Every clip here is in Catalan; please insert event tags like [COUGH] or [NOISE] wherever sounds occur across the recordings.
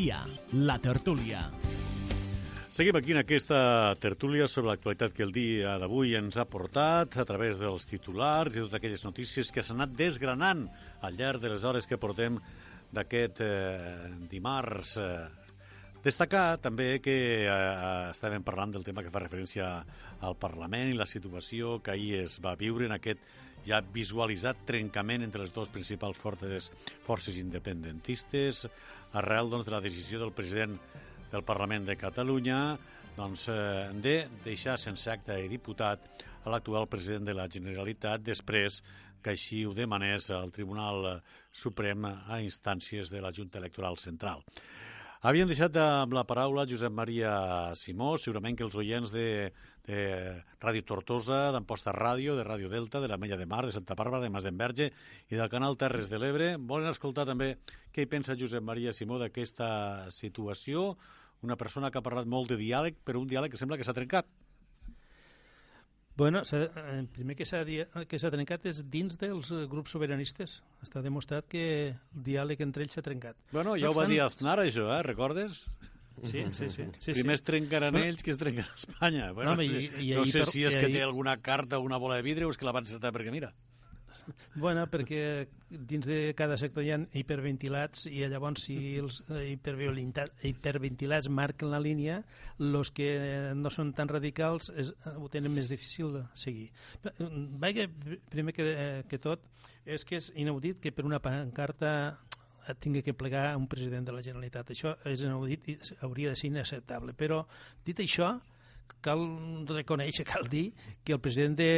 dia, la tertúlia. Seguim aquí en aquesta tertúlia sobre l'actualitat que el dia d'avui ens ha portat a través dels titulars i totes aquelles notícies que s'han anat desgranant al llarg de les hores que portem d'aquest eh, dimarts. Destacar també que eh, estàvem parlant del tema que fa referència al Parlament i la situació que ahir es va viure en aquest ja visualitzat trencament entre les dues principals forces, forces independentistes arrel doncs, de la decisió del president del Parlament de Catalunya doncs, eh, de deixar sense acte de diputat a l'actual president de la Generalitat després que així ho demanés el Tribunal Suprem a instàncies de la Junta Electoral Central. Havíem deixat amb la paraula Josep Maria Simó, segurament que els oients de, de Ràdio Tortosa, d'Amposta Ràdio, de Ràdio Delta, de la Mella de Mar, de Santa Bàrbara, de Mas d'Enverge i del canal Terres de l'Ebre, volen escoltar també què hi pensa Josep Maria Simó d'aquesta situació, una persona que ha parlat molt de diàleg, però un diàleg que sembla que s'ha trencat. Bueno, el primer que s'ha que s'ha trencat és dins dels grups sobiranistes. Està demostrat que el diàleg entre ells s'ha trencat. Bueno, ja no ho va dir Aznar, això, eh? Recordes? Sí, sí, sí. [LAUGHS] sí Primer sí. es trencaran bueno, ells que es trencaran a Espanya. Bueno, no, i, i no sé per, si és que té alguna carta o una bola de vidre o és que la van encertar perquè mira. Bueno, perquè dins de cada sector hi ha hiperventilats i llavors si els hiperventilats marquen la línia, els que no són tan radicals es, ho tenen més difícil de seguir. Vaig, primer que, que tot, és que és inaudit que per una pancarta tingui que plegar un president de la Generalitat. Això és inaudit i hauria de ser inacceptable. Però, dit això, cal reconèixer, [LAUGHS] cal dir que el president de,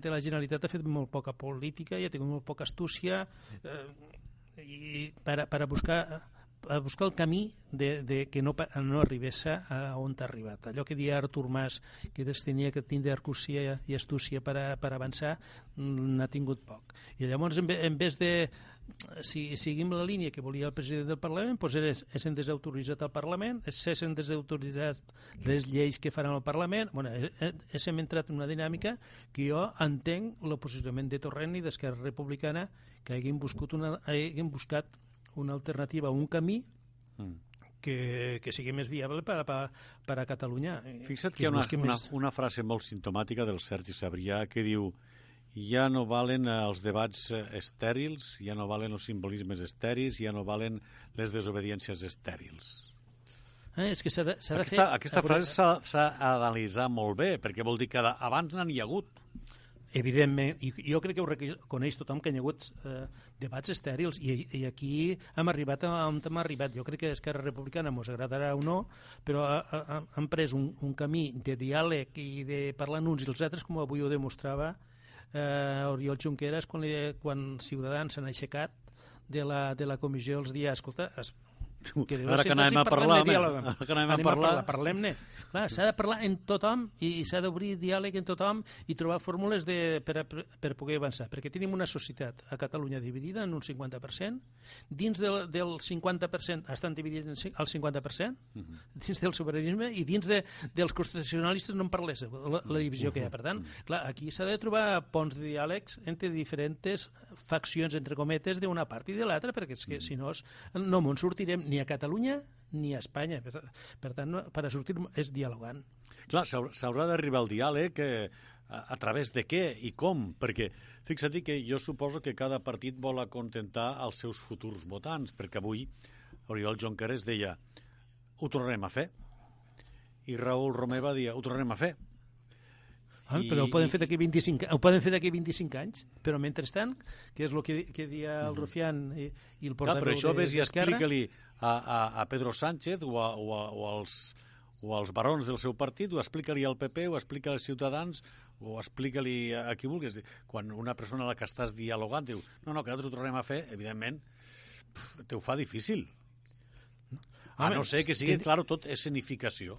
de la Generalitat ha fet molt poca política i ha tingut molt poca astúcia eh, i per, per a buscar a buscar el camí de, de que no, no arribés a on ha arribat. Allò que dia Artur Mas, que tenia que tindre arcúcia i astúcia per, a, per avançar, mm, n'ha tingut poc. I llavors, en, en vez de si seguim la línia que volia el president del Parlament, doncs és, és desautoritzat el Parlament, és s'han desautoritzat les lleis que faran el Parlament. Bueno, és, hem entrat en una dinàmica que jo entenc el posicionament de Torrent i d'Esquerra Republicana que haguin buscat una, haguin buscat una alternativa, un camí mm que, que sigui més viable per per, per a Catalunya. Fixa't que hi ha una, una, una frase molt sintomàtica del Sergi Sabrià que diu ja no valen els debats eh, estèrils, ja no valen els simbolismes estèrils, ja no valen les desobediències estèrils. Eh, és que s'ha de, de aquesta, fer... Aquesta frase s'ha d'analitzar molt bé, perquè vol dir que abans n'hi ha hagut. Evidentment, i jo crec que ho reconeix tothom que hi ha hagut eh, debats estèrils i, i aquí hem arribat a on hem arribat. Jo crec que Esquerra Republicana ens agradarà o no, però ha, ha, han pres un, un camí de diàleg i de parlar uns i els altres, com avui ho demostrava eh, Oriol Junqueras quan, li, quan Ciutadans s'han aixecat de la, de la comissió els dies, escolta, es, que ara que anem a parlar, ara que anem, a parlar... Parlem-ne. Clar, s'ha de parlar en tothom i, s'ha d'obrir diàleg en tothom i trobar fórmules de, per, a, per poder avançar, perquè tenim una societat a Catalunya dividida en un 50%, dins del, del 50% estan dividits al 50%, uh -huh. dins del sobiranisme i dins de, dels constitucionalistes no en parlés, la, la divisió que hi ha. Per tant, clar, aquí s'ha de trobar ponts de diàlegs entre diferents faccions, entre cometes, d'una part i de l'altra, perquè és que, si no, no me'n sortirem ni a Catalunya ni a Espanya. Per tant, per a sortir és dialogant. Clar, s'haurà d'arribar al diàleg eh, a, a través de què i com, perquè fixa't que jo suposo que cada partit vol acontentar els seus futurs votants, perquè avui Oriol Junqueras deia ho tornarem a fer, i Raül Romeva dia ho tornarem a fer, Ah, I, però ho poden fer d'aquí 25, ho poden fer d'aquí 25 anys, però mentrestant, que és el que, que dia el Rufián i, i el portaveu Clar, però això ves i explica-li a, a, a Pedro Sánchez o, a, o, a, o als o als barons del seu partit, o explica-li al PP, o explica als ciutadans, o explica-li a, a qui vulguis. Quan una persona a la que estàs dialogant diu no, no, que nosaltres ho tornem a fer, evidentment, pf, te ho fa difícil. A no ser que sigui, clar, tot escenificació.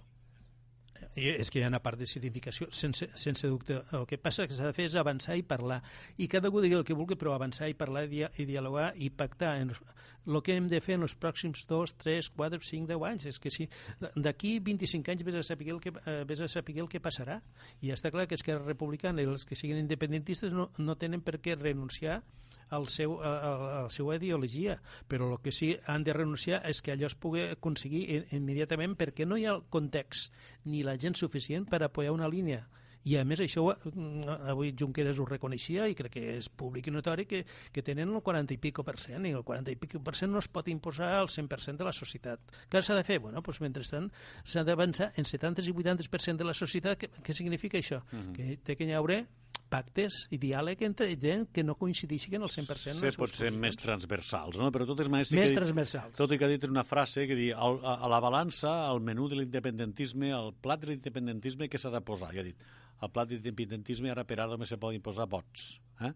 És que hi ha una part de significació, sense, sense dubte. El que passa que s'ha de fer és avançar i parlar. I cada algú digui el que vulgui, però avançar i parlar i, dia i dialogar i pactar en el que hem de fer en els pròxims 2, 3, 4, 5, 10 anys. És que si d'aquí 25 anys vés a saber el que, eh, vés a saber el que passarà. I està clar que Esquerra Republicana i els que siguin independentistes no, no tenen per què renunciar al seu, a, a, a la seva ideologia, però el que sí han de renunciar és que allò es pugui aconseguir immediatament perquè no hi ha el context ni la gent suficient per apoyar una línia. I a més això mm, avui Junqueras ho reconeixia i crec que és públic i notori que, que tenen el 40 i pico per cent i el 40 i pico per cent no es pot imposar al 100% de la societat. Què s'ha de fer? Bueno, doncs mentrestant s'ha d'avançar en 70 i 80% de la societat. Què, què significa això? Que té que hi haurà pactes i diàleg entre gent que no 100% en Ser les pot seves ser posicions. més transversals, no? Però totes maneres... sí Més que- transversals. Tot i que ha dit una frase que diu al- a, a la balança, al menú de l'independentisme, al plat de l'independentisme, què s'ha de posar? I ha dit, al plat de l'independentisme ara per ara només se poden posar vots, eh?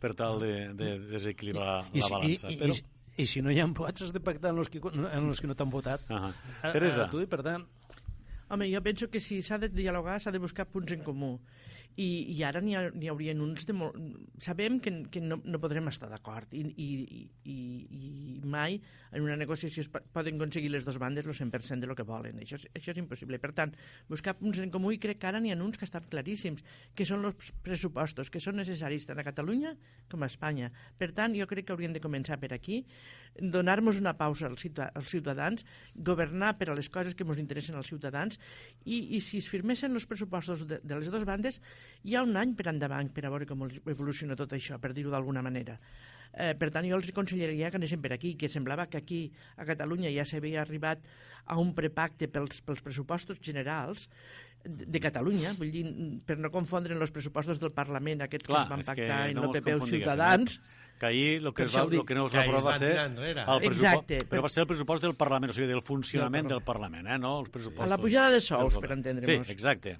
per tal de, de desequilibrar I, la balança. i, i, Però... i, i si no hi ha vots has de pactar amb els que, amb els que no t'han votat. Ahà. A- Teresa. A, tu, i per tant, Home, jo penso que si s'ha de dialogar s'ha de buscar punts en comú. I, i ara n'hi ha, n'hi haurien uns de molt... Sabem que, que no, no podrem estar d'acord i, i, i, i mai en una negociació es po- poden aconseguir les dues bandes el 100% de lo que volen. Això, és- això és impossible. Per tant, buscar punts en comú i crec que ara n'hi ha uns que estan claríssims, que són els pressupostos, que són necessaris tant a Catalunya com a Espanya. Per tant, jo crec que hauríem de començar per aquí, donar-nos una pausa als, ciutadans, als ciutadans, governar per a les coses que ens interessen als ciutadans i, i si es firmessin els pressupostos de, de les dues bandes, hi ha un any per endavant per a veure com evoluciona tot això, per dir-ho d'alguna manera. Eh, per tant, jo els aconsellaria que anessin per aquí, que semblava que aquí a Catalunya ja s'havia arribat a un prepacte pels, pels pressupostos generals de, de Catalunya, vull dir, per no confondre els pressupostos del Parlament, aquests Clar, que es van pactar no en el mos PP o Ciutadans, no? Que ahir el que, es va, el que no es va aprovar va ser el pressupost, Exacte, però per- va ser el pressupost del Parlament, o sigui, del funcionament Del del Parlament, eh, no? Els pressupostos La pujada de sous, per entendre'ns. Sí, exacte.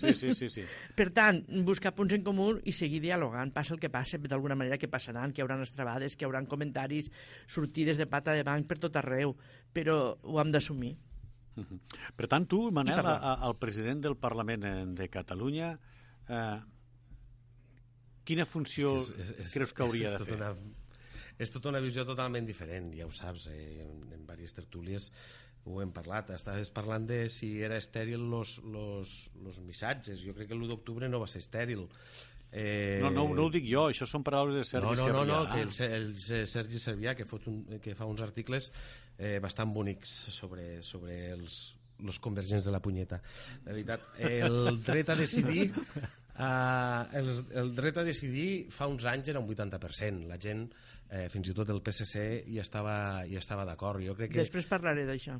Sí, sí, sí, sí. [LAUGHS] Per tant, buscar punts en comú i seguir dialogant. Passa el que passa, d'alguna manera que passaran, que hi haurà estrabades, que hi haurà comentaris, sortides de pata de banc per tot arreu, però ho hem d'assumir. Mhm. Per tant, tu, Manel, parlar. a, a, el president del Parlament eh, de Catalunya, eh, quina funció És que és- és- creus que hauria és de tot fer? Una, és tota una visió totalment diferent, ja ho saps, eh, en, en diverses tertúlies ho hem parlat. Estaves parlant de si era estèril los, los, los missatges. Jo crec que l'1 d'octubre no va ser estèril. Eh, No, no, no ho dic jo, això són paraules de Sergi no, no, no, no, que el, el Se- Sergi Servià que, fot un, que fa uns articles eh, bastant bonics sobre, sobre els, els convergents de la punyeta. De veritat, el dret a decidir Uh, el, el dret a decidir fa uns anys era un 80%. La gent, eh, fins i tot el PSC, hi estava, hi estava d'acord. Jo crec que... Després parlaré d'això.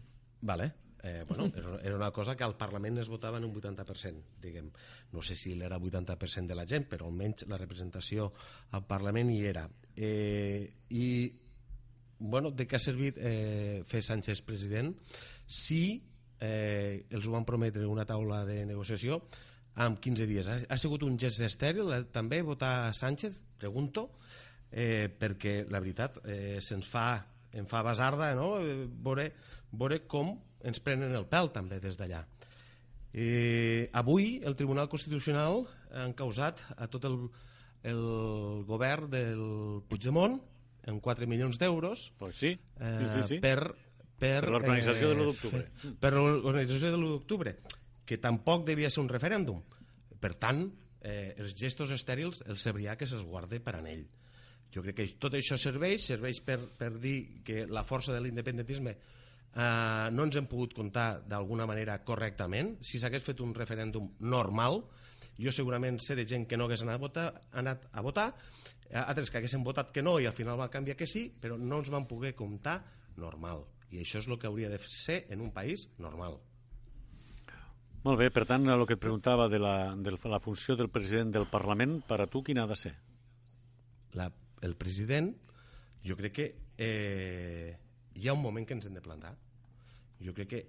Vale. Eh, bueno, era- una cosa que al Parlament es votava en un 80%, diguem. No sé si era 80% de la gent, però almenys la representació al Parlament hi era. Eh, I, bueno, de què ha servit eh, fer Sánchez president si eh, els ho van prometre una taula de negociació amb 15 dies. Ha, ha sigut un gest estèril eh, també votar Sánchez? Pregunto eh, perquè la veritat eh, se'ns fa em fa basarda no? Eh, veure, veure com ens prenen el pèl també des d'allà eh, avui el Tribunal Constitucional ha causat a tot el, el govern del Puigdemont en 4 milions d'euros Pues sí, eh, sí, sí, sí. per per, Per l'organització de l'1 d'octubre. Per l'organització de l'1 d'octubre, que tampoc devia ser un referèndum. Per tant, eh, els gestos estèrils el Cebrià que se'ls guarde per en ell. Jo crec que tot això serveix, serveix per, per dir que la força de l'independentisme eh, no ens hem pogut comptar d'alguna manera correctament. Si s'hagués fet un referèndum normal, jo segurament sé de gent que no hagués anat a votar, anat a votar eh, altres que haguessin votat que no i al final va canviar que sí, però no ens van poder comptar normal. I això és el que hauria de ser en un país normal. Molt bé, per tant, el que et preguntava de la, de la funció del president del Parlament, per a tu quina ha de ser? La, el president, jo crec que eh, hi ha un moment que ens hem de plantar. Jo crec que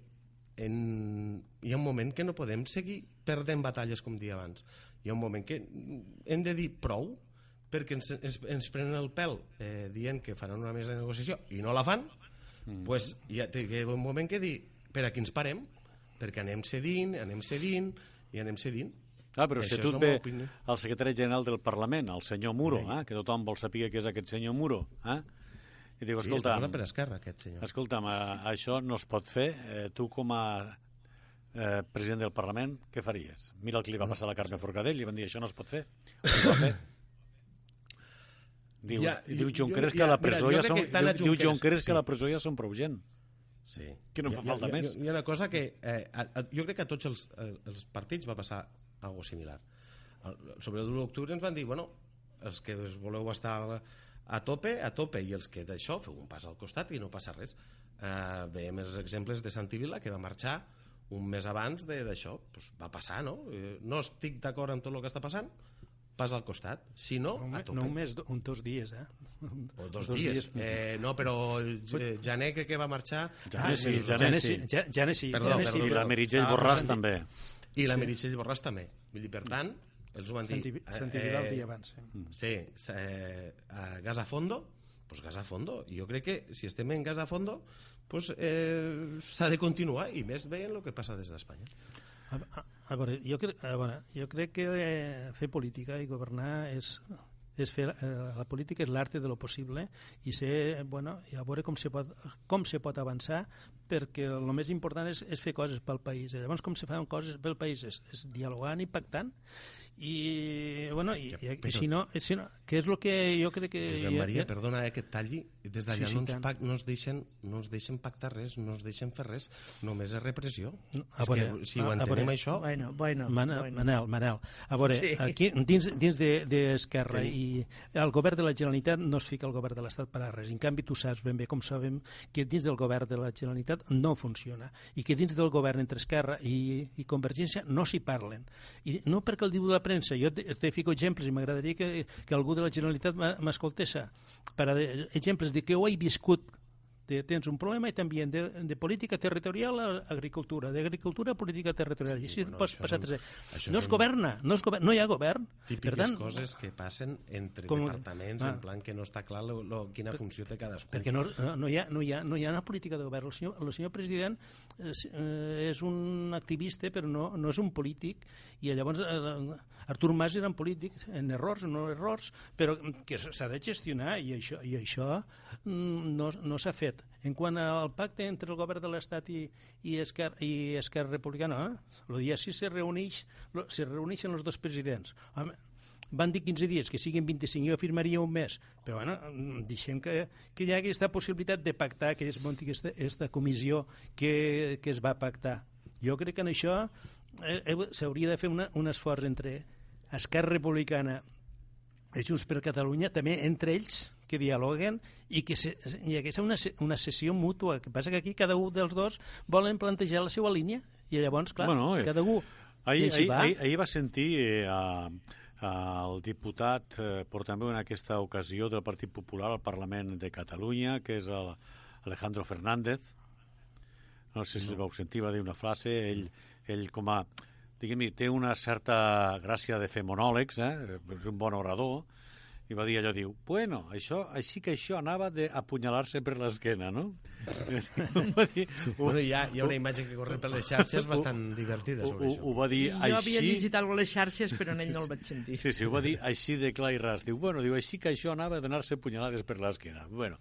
en, hi ha un moment que no podem seguir perdent batalles com dia abans. Hi ha un moment que hem de dir prou perquè ens, ens, ens prenen el pèl eh, dient que faran una mesa de negociació i no la fan, mm. pues, hi ha, hi ha un moment que dir per aquí ens parem, perquè anem cedint, anem cedint i anem cedint. Ah, però et la ve el secretari general del Parlament, el senyor Muro, eh, que tothom vol saber què és aquest senyor Muro, eh? i diu, Sí, escolta, està per esquerra, aquest senyor. escolta'm, eh, això no es pot fer, eh, tu com a eh, president del Parlament, què faries? Mira el que li va passar a la Carme Forcadell, li van dir, això no es pot fer. Diu, [LAUGHS] Ja, diu Junqueras que a la mira, presó ja són, que tant a diu, diu Junqueras, Junqueras que sí. a la presó ja són prou gent. Sí. Que no fa Hi falta hi més. Hi ha una cosa que eh, a, a, jo crec que a tots els, eh, els partits va passar algo similar. El, sobre el 1 d'octubre ens van dir, bueno, els que voleu estar a tope, a tope, i els que d'això feu un pas al costat i no passa res. Eh, veiem els exemples de Santi Vila, que va marxar un mes abans de- d'això. Pues va passar, no? Eh, no estic d'acord amb tot el que està passant, pas al costat. Si no, No, a tope. no un mes, do- un dos dies, eh? O dos, dies. Eh, no, però el eh, Jané crec que va marxar... Jané sí, mesos Jané Jané sí. sí, Ja- Jané sí. Perdó, Jané perdó, I la Meritxell Ah, Borràs Santi- també. I la Sí. Meritxell Borràs també. Vull dir, per tant, ells ho van dir... Santi, eh, Santi Vidal el dia abans. Sí. Sí, eh, a gas a fondo, pues gas a fondo. Jo crec que si estem en gas a fondo, pues, eh, s'ha de continuar, i més veient el que passa des d'Espanya. A, a, a, veure, jo crec, a veure, jo crec que eh, fer política i governar és, és fer, eh, la política és l'arte de lo possible i ser, bueno, i a veure com se pot, com se pot avançar perquè el més important és, és fer coses pel país. Llavors, com se fan coses pel país és, és dialogant i pactant i, bueno, i, i, i si no, si no, que és el que jo crec que... Josep ja- Maria, ja- perdona eh, que et talli, des d'allà Sí, sí, no, ens pac, no, ens deixen, no ens deixen pactar res, no ens deixen fer res, només és repressió. No, a és veure, que si a- ho a entenem veure, això... Bueno, bueno, Manel, bueno. Manel, Manel, a veure, Sí. aquí, dins, dins d'Esquerra de, i el govern de la Generalitat no es fica el govern de l'Estat per a res. En canvi, tu saps ben bé, com sabem, que dins del govern de la Generalitat no funciona i que dins del govern entre Esquerra i, i Convergència no s'hi parlen. I no perquè el diu la premsa, jo te, te fico exemples i m'agradaria que, que algú de la Generalitat m'e- m'escoltés per a exemples de que ho he viscut de, tens un problema i també de, de política territorial a agricultura, d'agricultura a política territorial. Sí, I així bueno, pots passar són- tres. No es governa, no, es governa, no hi ha govern. Típiques per tant, coses que passen entre com- departaments, ah. en plan que no està clar lo, lo, quina funció té cadascú. perquè no, no, hi ha, no, hi ha, no hi ha una política de govern. El senyor, el senyor president és, eh, és un activista, però no, no és un polític, i llavors eh, Artur Mas era un polític, en errors o no errors, però que s'ha de gestionar, i això, i això mm, no, no s'ha fet. En quant al pacte entre el govern de l'Estat i, i, Esquerra, i Esquerra Republicana, eh? dia 6 se, reuneix, se reuneixen els dos presidents. Home, van dir 15 dies, que siguin 25, jo afirmaria un mes. Però bueno, mm, deixem que, que hi ha aquesta possibilitat de pactar, que es munti aquesta, aquesta comissió que, que es va pactar. Jo crec que en això eh, s'hauria de fer una, un esforç entre Esquerra Republicana i Junts per Catalunya, també entre ells, que dialoguen i que se, hi hagués una, una sessió mútua. El que passa que aquí cada un dels dos volen plantejar la seva línia i llavors, clar, Bueno, eh, cada un... Ahir, ahir, va. ahir, ahir va sentir eh, a, al diputat eh, portaveu en aquesta ocasió del Partit Popular al Parlament de Catalunya, que és el Alejandro Fernández. No sé si el vau sentir, va dir una frase. Ell, ell com a... Diguem-hi, té una certa gràcia de fer monòlegs, eh? és un bon orador, i va dir allò, diu, bueno, això, així que això anava d'apunyalar-se per l'esquena, no? [LAUGHS] va dir, ho, Bueno, hi ha, hi ha una imatge que corre per les xarxes bastant divertida sobre ho, això. ho va dir Jo així... havia llegit alguna a les xarxes, però en ell no el vaig sentir. Sí, sí, ho va dir així de clar i ras. Diu, bueno, diu, així que això anava a donar-se punyalades per l'esquena. Bueno,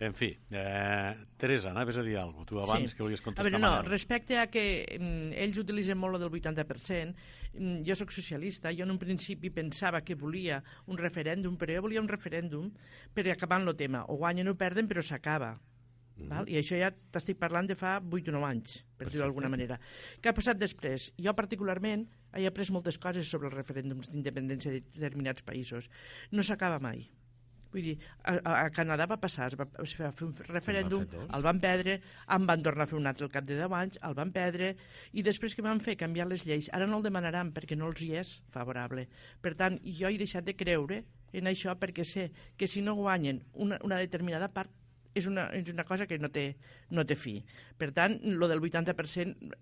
en fi, eh, Teresa, anaves a dir alguna cosa, tu abans Sí. que volies A contestar veure, no, respecte a que mm, ells utilitzen molt lo del 80%, mm, jo sóc socialista, jo en un principi pensava que volia un referèndum, però jo volia un referèndum per acabar amb el tema. O guanyen o perden, però s'acaba. Mhm. Val? I això ja t'estic parlant de fa 8 o 9 anys, per dir-ho d'alguna manera. Què ha passat després? Jo particularment he après moltes coses sobre els referèndums d'independència de determinats països. No s'acaba mai. Vull dir, a, a Canadà va passar, es va, es va fer un referèndum, fer dos. el van perdre, en van tornar a fer un altre al cap de 10 anys, el van perdre, i després que van fer canviar les lleis, ara no el demanaran perquè no els hi és favorable. Per tant, jo he deixat de creure en això perquè sé que si no guanyen una, una determinada part és una, és una cosa que no té, no té fi. Per tant, lo del 80%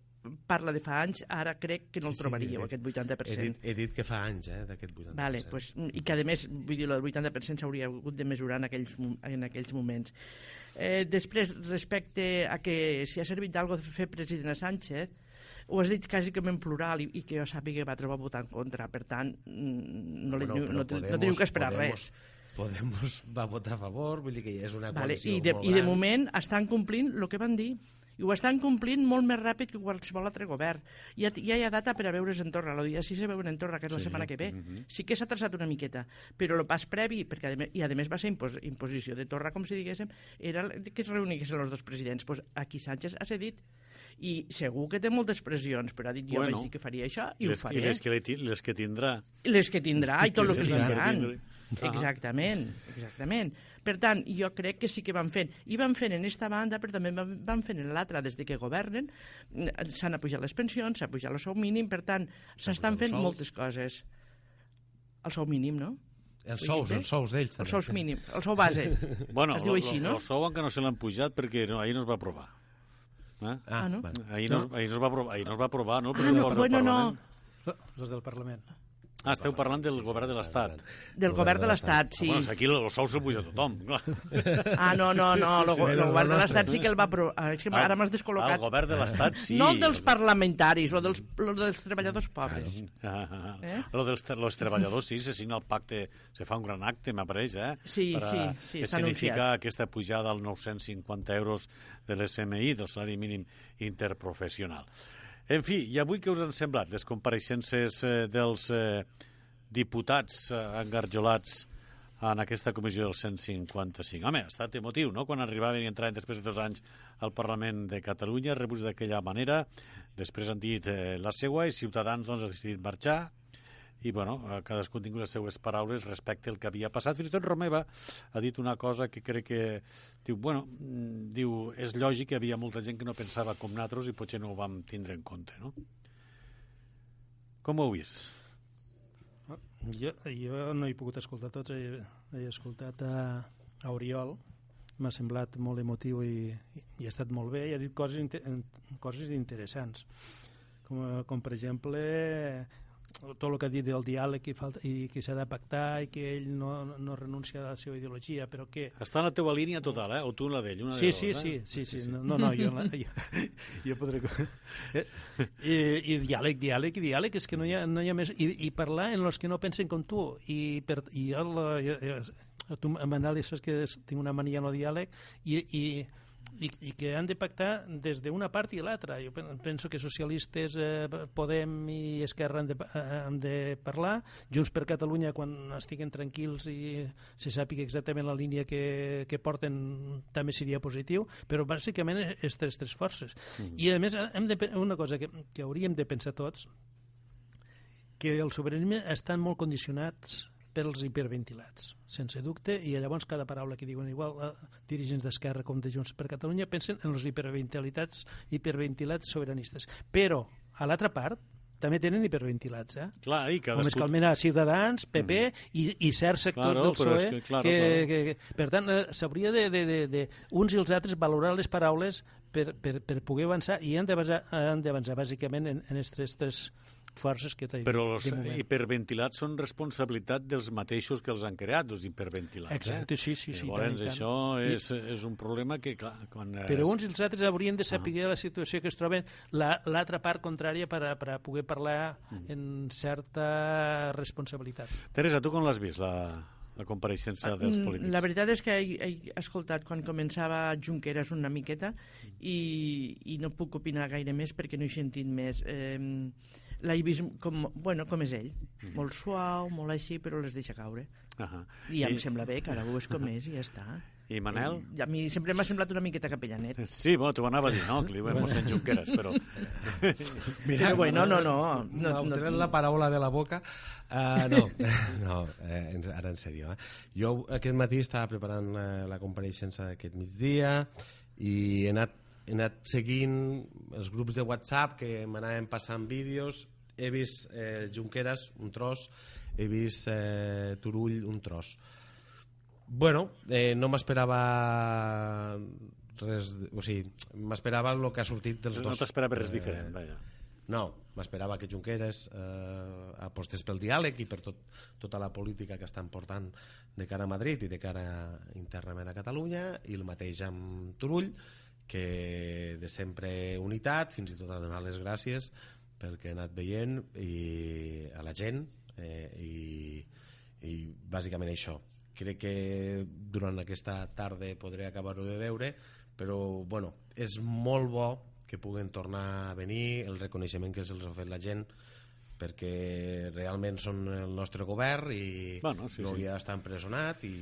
parla de fa anys, ara crec que no el trobaríeu, he- aquest 80%. He dit, he dit que fa anys, eh, d'aquest 80%. Vale, pues, I que, a més, vull dir, el 80% s'hauria hagut de mesurar en aquells, en aquells moments. Eh, després, respecte a que si ha servit d'algo fer president a Sánchez, ho has dit quasi com en plural i, i que jo sàpiga que va trobar votar en contra. Per tant, mm, no, Bueno, no, no, no teniu que esperar Podemos, res. Podemos va votar a favor, vull dir que ja és una Vale, coalició i, de, molt I de gran. moment estan complint el que van dir. I ho estan complint molt més ràpid que qualsevol altre govern. Ja, ja hi ha data per a veure's en Torra. El dia 6 se veuen en Torra, que és la Sí, setmana que ve. mhm. Sí que s'ha traçat una miqueta, però el pas previ, perquè a més, i a més va ser impos, imposició de Torra, com si diguéssim, era que es reuniguessin els dos presidents. Pues aquí Sánchez ha cedit i segur que té moltes pressions, però ha dit jo Bueno. vaig dir que faria això i les, ho faré. I les que, les que tindrà. les que tindrà i tot el que li diran. Ah. Exactament, exactament. Per tant, jo crec que sí que van fent. I van fent en esta banda, però també van, van fent en l'altra. Des de que governen, mm, s'han apujat les pensions, s'ha apujat el sou mínim, per tant, s'estan fent moltes coses. El sou mínim, no? Els sous, els sous d'ells. Els sous mínim, el sou base. [LAUGHS] Bueno, Es diu així, no? El sou encara no se l'han pujat perquè no, ahir no es va aprovar. Eh? Ah, no? vale. Ahir no, es- ahir no es va aprovar, ahir no es va aprovar, no? Ah, no, bueno, no. Parlament. Els del Parlament. Ah, esteu parlant del govern de l'Estat. Del govern de l'Estat, sí. Bueno, aquí el sou se'l puja a tothom. Ah, no, no, no, el, sí, el el govern de l'Estat sí que el va aprovar. Ah, És que ara m'has descol·locat. El govern de l'Estat, sí. No el dels parlamentaris, el dels, el dels treballadors pobres. Ah, ah, Eh? Lo dels los treballadors, sí, se signa el pacte, se fa un gran acte, m'apareix, eh? Sí, Per sí, sí, que s'ha significa aquesta pujada als 950 euros de l'SMI, del salari mínim interprofessional. En fi, i avui què us han semblat les compareixences eh, dels eh, diputats eh, engarjolats en aquesta comissió del 155. Home, ha estat emotiu, no?, quan arribaven i entraven després de dos anys al Parlament de Catalunya, rebuts d'aquella manera, després han dit eh, la seua i Ciutadans doncs, ha decidit marxar, i bueno, eh, cadascú ha tingut les seues paraules respecte al que havia passat. Fins i tot Romeva ha dit una cosa que crec que diu, bueno, mm, diu, és lògic que hi havia molta gent que no pensava com nosaltres i potser no ho vam tindre en compte, no? Com ho heu vist? Jo, jo no he pogut escoltar tots, he, he escoltat a, a Oriol, m'ha semblat molt emotiu i, i ha estat molt bé, i ha dit coses, inte, coses interessants, com, com per exemple tot el que ha dit del diàleg i, falta, i que s'ha de pactar i que ell no, no renuncia a la seva ideologia, però que Està en la teva línia total, eh? O tu en la d'ell, una Sí, de sí, dos, sí, eh? sí, sí, no, no, no jo, la- [LAUGHS] jo, jo podré... Eh, [LAUGHS] I, I diàleg, diàleg, i diàleg, és que no hi ha, no hi ha més... I, i parlar en els que no pensen com tu, i, per, i jo, la, jo, jo, tu anàlisis que tinc una mania en el diàleg, i, i, i, i que han de pactar des d'una part i l'altra. Jo pen- penso que socialistes, eh, Podem i Esquerra han de, eh, han de parlar, Junts per Catalunya quan estiguen tranquils i se sàpiga exactament la línia que, que porten també seria positiu, però bàsicament és tres, tres forces. I a més, hem de, una cosa que, que hauríem de pensar tots, que el sobiranisme estan molt condicionats pels hiperventilats, sense dubte, i llavors cada paraula que diuen igual eh, dirigents d'Esquerra com de Junts per Catalunya pensen en els hiperventilats, hiperventilats sobiranistes. Però, a l'altra part, també tenen hiperventilats, eh? Clar, i Com cadascú... que almenys a Ciutadans, PP i, i certs sectors Claro, del PSOE que, claro, que, claro. que, que, per tant, eh, s'hauria de, de, de, de, uns i els altres valorar les paraules per, per, per poder avançar i han d'avançar han d'avançar bàsicament en, en aquestes tres forces que t'he dit Però els hiperventilats són responsabilitat dels mateixos que els han creat, els hiperventilats. Exacte, eh? sí, sí, sí, Llavors, tant tant. això I- és, és un problema que, clar, quan... eh, Però uns i els altres haurien de saber la situació que es troben la- l'altra part contrària per a, per a poder parlar en certa responsabilitat. Teresa, tu com l'has vist, la, la compareixença dels Mm, polítics? La veritat és que he, he escoltat quan començava Junqueras una miqueta i, i no puc opinar gaire més perquè no he sentit més. Eh, L'he vist com, bueno, com és ell, molt suau, molt així, però les deixa caure. Ahà. I ja em sembla bé, cada un és com és i ja està. I Manel? I a mi sempre m'ha semblat una miqueta capellanet. Sí, bueno, t'ho anava a dir, no? Que li diuen mossèn Junqueras, però... [LAUGHS] Mira, Però bueno, no, no, M'ha no, no- tret la paraula de la boca. Uh, no, [LAUGHS] no eh, en- ara en sèrio. Eh? Jo aquest matí estava preparant la, la compareixença d'aquest migdia i he anat, he anat seguint els grups de WhatsApp que m'anaven passant vídeos. He vist eh, Junqueras un tros, he vist eh, Turull un tros. Bueno, eh, no m'esperava res... O sigui, m'esperava el que ha sortit dels No dos. t'esperaves res diferent, vaja. No, m'esperava que Junqueras eh, apostés pel diàleg i per tot, tota la política que estan portant de cara a Madrid i de cara internament a Catalunya i el mateix amb Turull que de sempre unitat fins i tot a donar les gràcies pel que he anat veient i a la gent eh, i, i bàsicament això crec que durant aquesta tarda podré acabar-ho de veure però bueno, és molt bo que puguen tornar a venir el reconeixement que se'ls ha fet la gent perquè realment són el nostre govern i Bueno, sí, no sí. hauria d'estar empresonat i,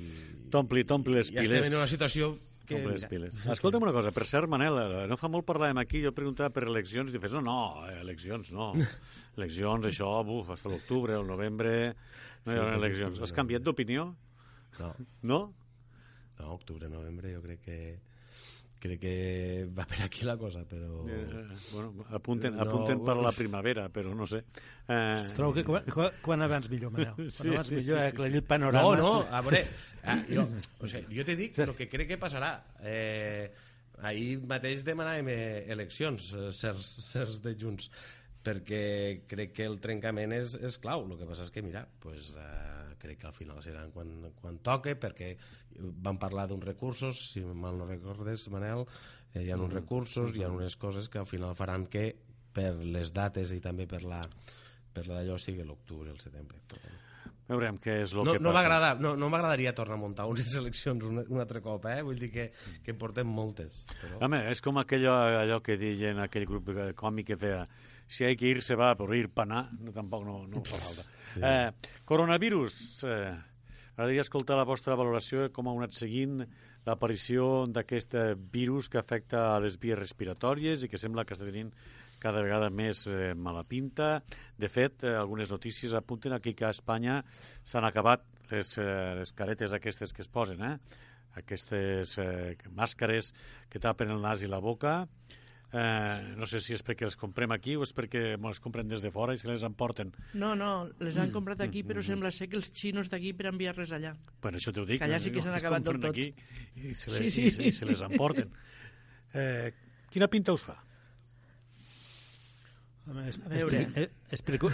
T'ompli, t'ompli les i estem en una situació que Com les piles. Escolta'm una cosa, per cert, Manel, eh, no fa molt parlàvem aquí, jo preguntava per eleccions, i tu fes, no, no, eh, eleccions, no. [LAUGHS] Eleccions, això, buf, fins a l'octubre, el novembre, no Sí, hi haurà eleccions. Has canviat d'opinió? no, No? no, octubre, novembre jo crec que crec que va per aquí la cosa però Eh, bueno, apunten, No, apunten per la primavera, però no sé. Eh, Trobo que quan, quan, quan abans millor, Manel. Quan Sí, abans sí, millor, sí, sí, sí, sí, el panorama... No, no, a veure, ah, jo, o sigui, jo te dic el que crec que passarà. Eh, ahir mateix demanàvem eh, eleccions, eh, certs, certs de Junts, perquè crec que el trencament és, és clau. El que passa és que, mira, pues, eh, crec que al final seran quan, quan toque, perquè van parlar d'uns recursos, si mal no recordes, Manel, eh, hi ha uns recursos, hi ha unes coses que al final faran que per les dates i també per la per la d'allò sigui l'octubre, el setembre. Veurem què és el No, que no passa. no, no m'agradaria tornar a muntar unes [LAUGHS] eleccions un, un altre cop, eh? Vull dir que, que en portem moltes. Però... Home, és com aquello, allò que deien aquell grup còmic que feia si hay que ir, se va, però ir panar no, tampoc no, no fa falta. [LAUGHS] Sí. Eh, coronavirus, eh, m'agradaria escoltar la vostra valoració com ha anat seguint l'aparició d'aquest eh, virus que afecta a les vies respiratòries i que sembla que està tenint cada vegada més eh, mala pinta. De fet, eh, algunes notícies apunten aquí que a Espanya s'han acabat les, eh, les caretes aquestes que es posen, eh? aquestes eh, màscares que tapen el nas i la boca. Eh, no sé si és perquè les comprem aquí o és perquè les compren des de fora i se les emporten. No, no, les han comprat aquí, però sembla ser que els xinos d'aquí per enviar-les allà. Bueno, això t'ho dic. Que allà sí que s'han acabat del tot. Aquí i se, les, Sí, sí. I, se, i se les emporten. Eh, quina pinta us fa? Home, és, A és, veure. és, és, preocu-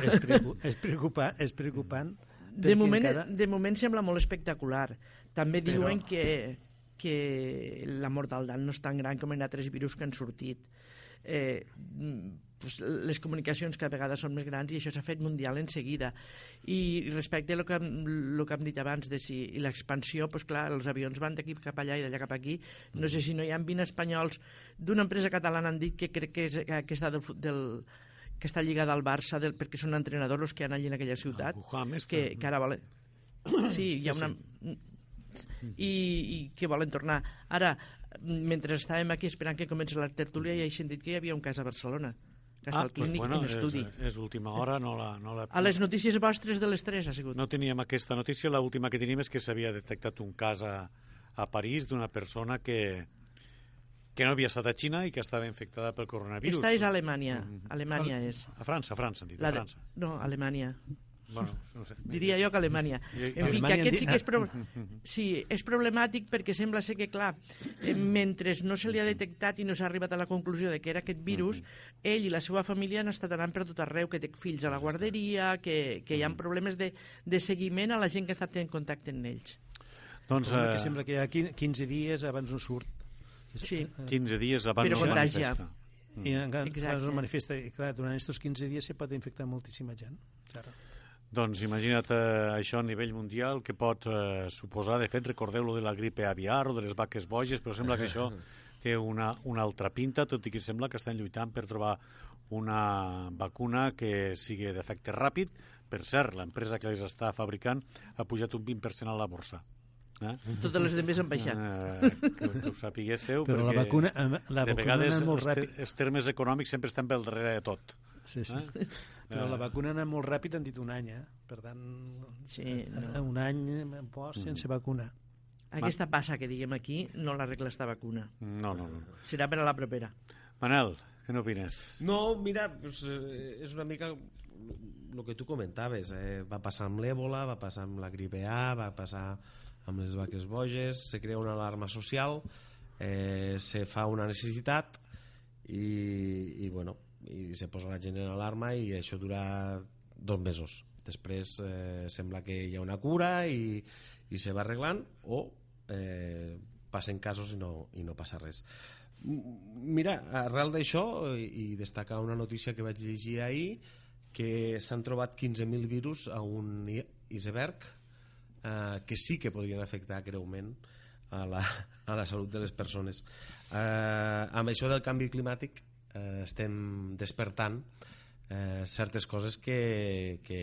és, preocupant, és preocupant. De moment, encara- de moment sembla molt espectacular. També Però- diuen que, que la mortaldat no és tan gran com en altres virus que han sortit. Eh, pues, les comunicacions cada vegada són més grans i això s'ha fet mundial en seguida. I respecte a lo que, lo que hem dit abans de si l'expansió, pues clar, els avions van d'aquí cap allà i d'allà cap aquí. No sé si no hi ha 20 espanyols d'una empresa catalana han dit que crec que, és, que està del, del que està lligada al Barça del, perquè són entrenadors els que han allí en aquella ciutat este. que, que ara volen... Sí, hi ha una... I, I que volen tornar. Ara, mentre estàvem aquí esperant que comenci la tertúlia, ja he sentit que hi havia un cas a Barcelona, que està al pues clínic bueno, en estudi. És, és última hora, no la, no la, A les notícies vostres de les 3 ha sigut. No teníem aquesta notícia, l'última que tenim és que s'havia detectat un cas a, a París d'una persona que, que no havia estat a Xina i que estava infectada pel coronavirus. Esta és Alemanya. Alemanya és. A França, a França, han dit, La a de... França. No, Alemanya. Bueno, no sé. Diria jo que Alemanya. I- En fi, que aquest sí que és, pro... Sí, és problemàtic perquè sembla ser que, clar, eh, mentre no se li ha detectat i no s'ha arribat a la conclusió de que era aquest virus, ell i la seva família han estat anant per tot arreu, que té fills a la guarderia, que, que hi ha problemes de, de seguiment a la gent que està tenint contacte amb ells. Doncs eh, que sembla que hi ha quin- 15 dies abans no surt. Sí. 15 dies abans Però no contagia. manifesta. I encara no es manifesta. I clar, durant aquests 15 dies se pot infectar moltíssima gent. Claro. Doncs imagina't eh, això a nivell mundial que pot eh, suposar, de fet recordeu lo de la gripe aviar o de les vaques boges, però sembla que això [LAUGHS] té una, una altra pinta, tot i que sembla que estan lluitant per trobar una vacuna que sigui d'efecte ràpid. Per cert, l'empresa que les està fabricant ha pujat un 20% a la borsa. Eh? Totes les demés han baixat. Eh, que, que ho sapiguéssiu, Però la perquè vacuna, eh, la de vacuna vegades molt ràpid. els termes econòmics sempre estan pel darrere de tot. Sí, sí. Eh? Però Eh. la vacuna ha anat molt ràpid, han dit un any, eh? Per tant, Sí, eh, no. un any eh, post sense vacuna. Aquesta passa que diguem aquí no l'arregla esta vacuna. No, no, no. Serà per a la propera. Manel, què n'opines? No, mira, pues, eh, és una mica el que tu comentaves. Eh? Va passar amb l'èbola, va passar amb la gripe A, va passar amb les vaques boges, se crea una alarma social, eh, se fa una necessitat i, i, bueno, i se posa la gent en alarma i això dura dos mesos. Després eh, sembla que hi ha una cura i, i se va arreglant o eh, passen casos i no, i no passa res. Mira, arrel d'això i destacar una notícia que vaig llegir ahir que s'han trobat 15.000 virus a un iceberg eh, que sí que podrien afectar greument a la, a la salut de les persones. Eh, amb això del canvi climàtic eh, estem despertant eh, certes coses que, que,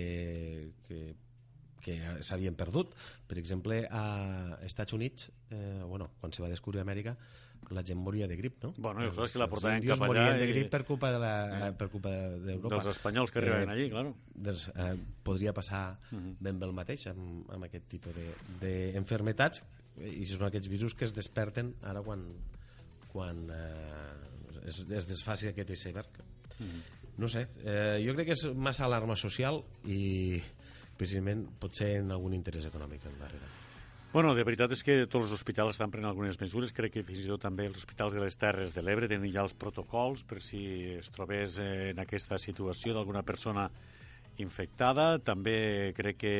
que, que s'havien perdut. Per exemple, a Estats Units, eh, bueno, quan se va descobrir Amèrica, la gent moria de grip, no? Bueno, jo és que la portaven cap allà... morien de i- grip per culpa de la, eh, per culpa d'Europa. Dels espanyols que arriben allí, claro. Doncs, eh, podria passar ben bé el mateix amb, amb aquest tipus d'enfermetats de, i són aquests virus que es desperten ara quan, quan eh, es, es desfaci aquest iceberg. No sé, eh, jo crec que és massa alarma social i precisament potser en algun interès econòmic al darrere. Bueno, de veritat és que tots els hospitals estan prenent algunes mesures. Crec que fins i tot també els hospitals de les Terres de l'Ebre tenen ja els protocols per si es trobés eh, en aquesta situació d'alguna persona infectada. També crec que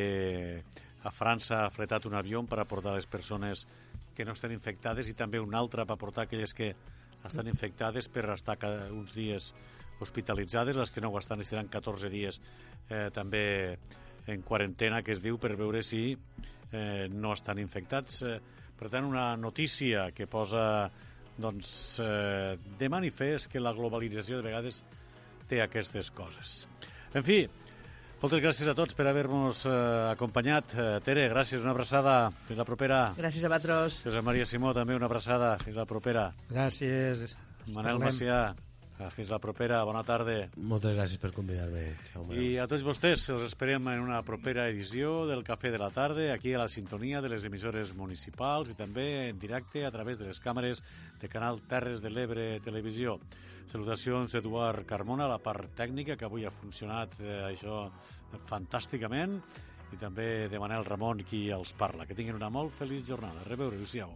a França ha fretat un avió per aportar les persones que no estan infectades i també un altre per aportar aquelles que estan infectades per estar uns dies hospitalitzades, les que no ho estan estaran 14 dies eh, també en quarantena, que es diu, per veure si eh, no estan infectats. Eh, per tant, una notícia que posa doncs, eh, de manifest que la globalització de vegades té aquestes coses. En fi, moltes gràcies a tots per haver-nos eh, acompanyat. Eh, Tere, gràcies, una abraçada. Fins la propera. Gràcies a vosaltres. Josep Maria Simó, també una abraçada. Fins la propera. Gràcies. Manel Parlem. Macià, fins la propera. Bona tarda. Moltes gràcies per convidar-me, Jaume. I a tots vostès els esperem en una propera edició del Cafè de la Tarda, aquí a la sintonia de les emissores municipals i també en directe a través de les càmeres de Canal Terres de l'Ebre Televisió. Salutacions d'Eduard Carmona, la part tècnica, que avui ha funcionat eh, això fantàsticament, i també de Manel Ramon, qui els parla. Que tinguin una molt feliç jornada. Reveure, adéu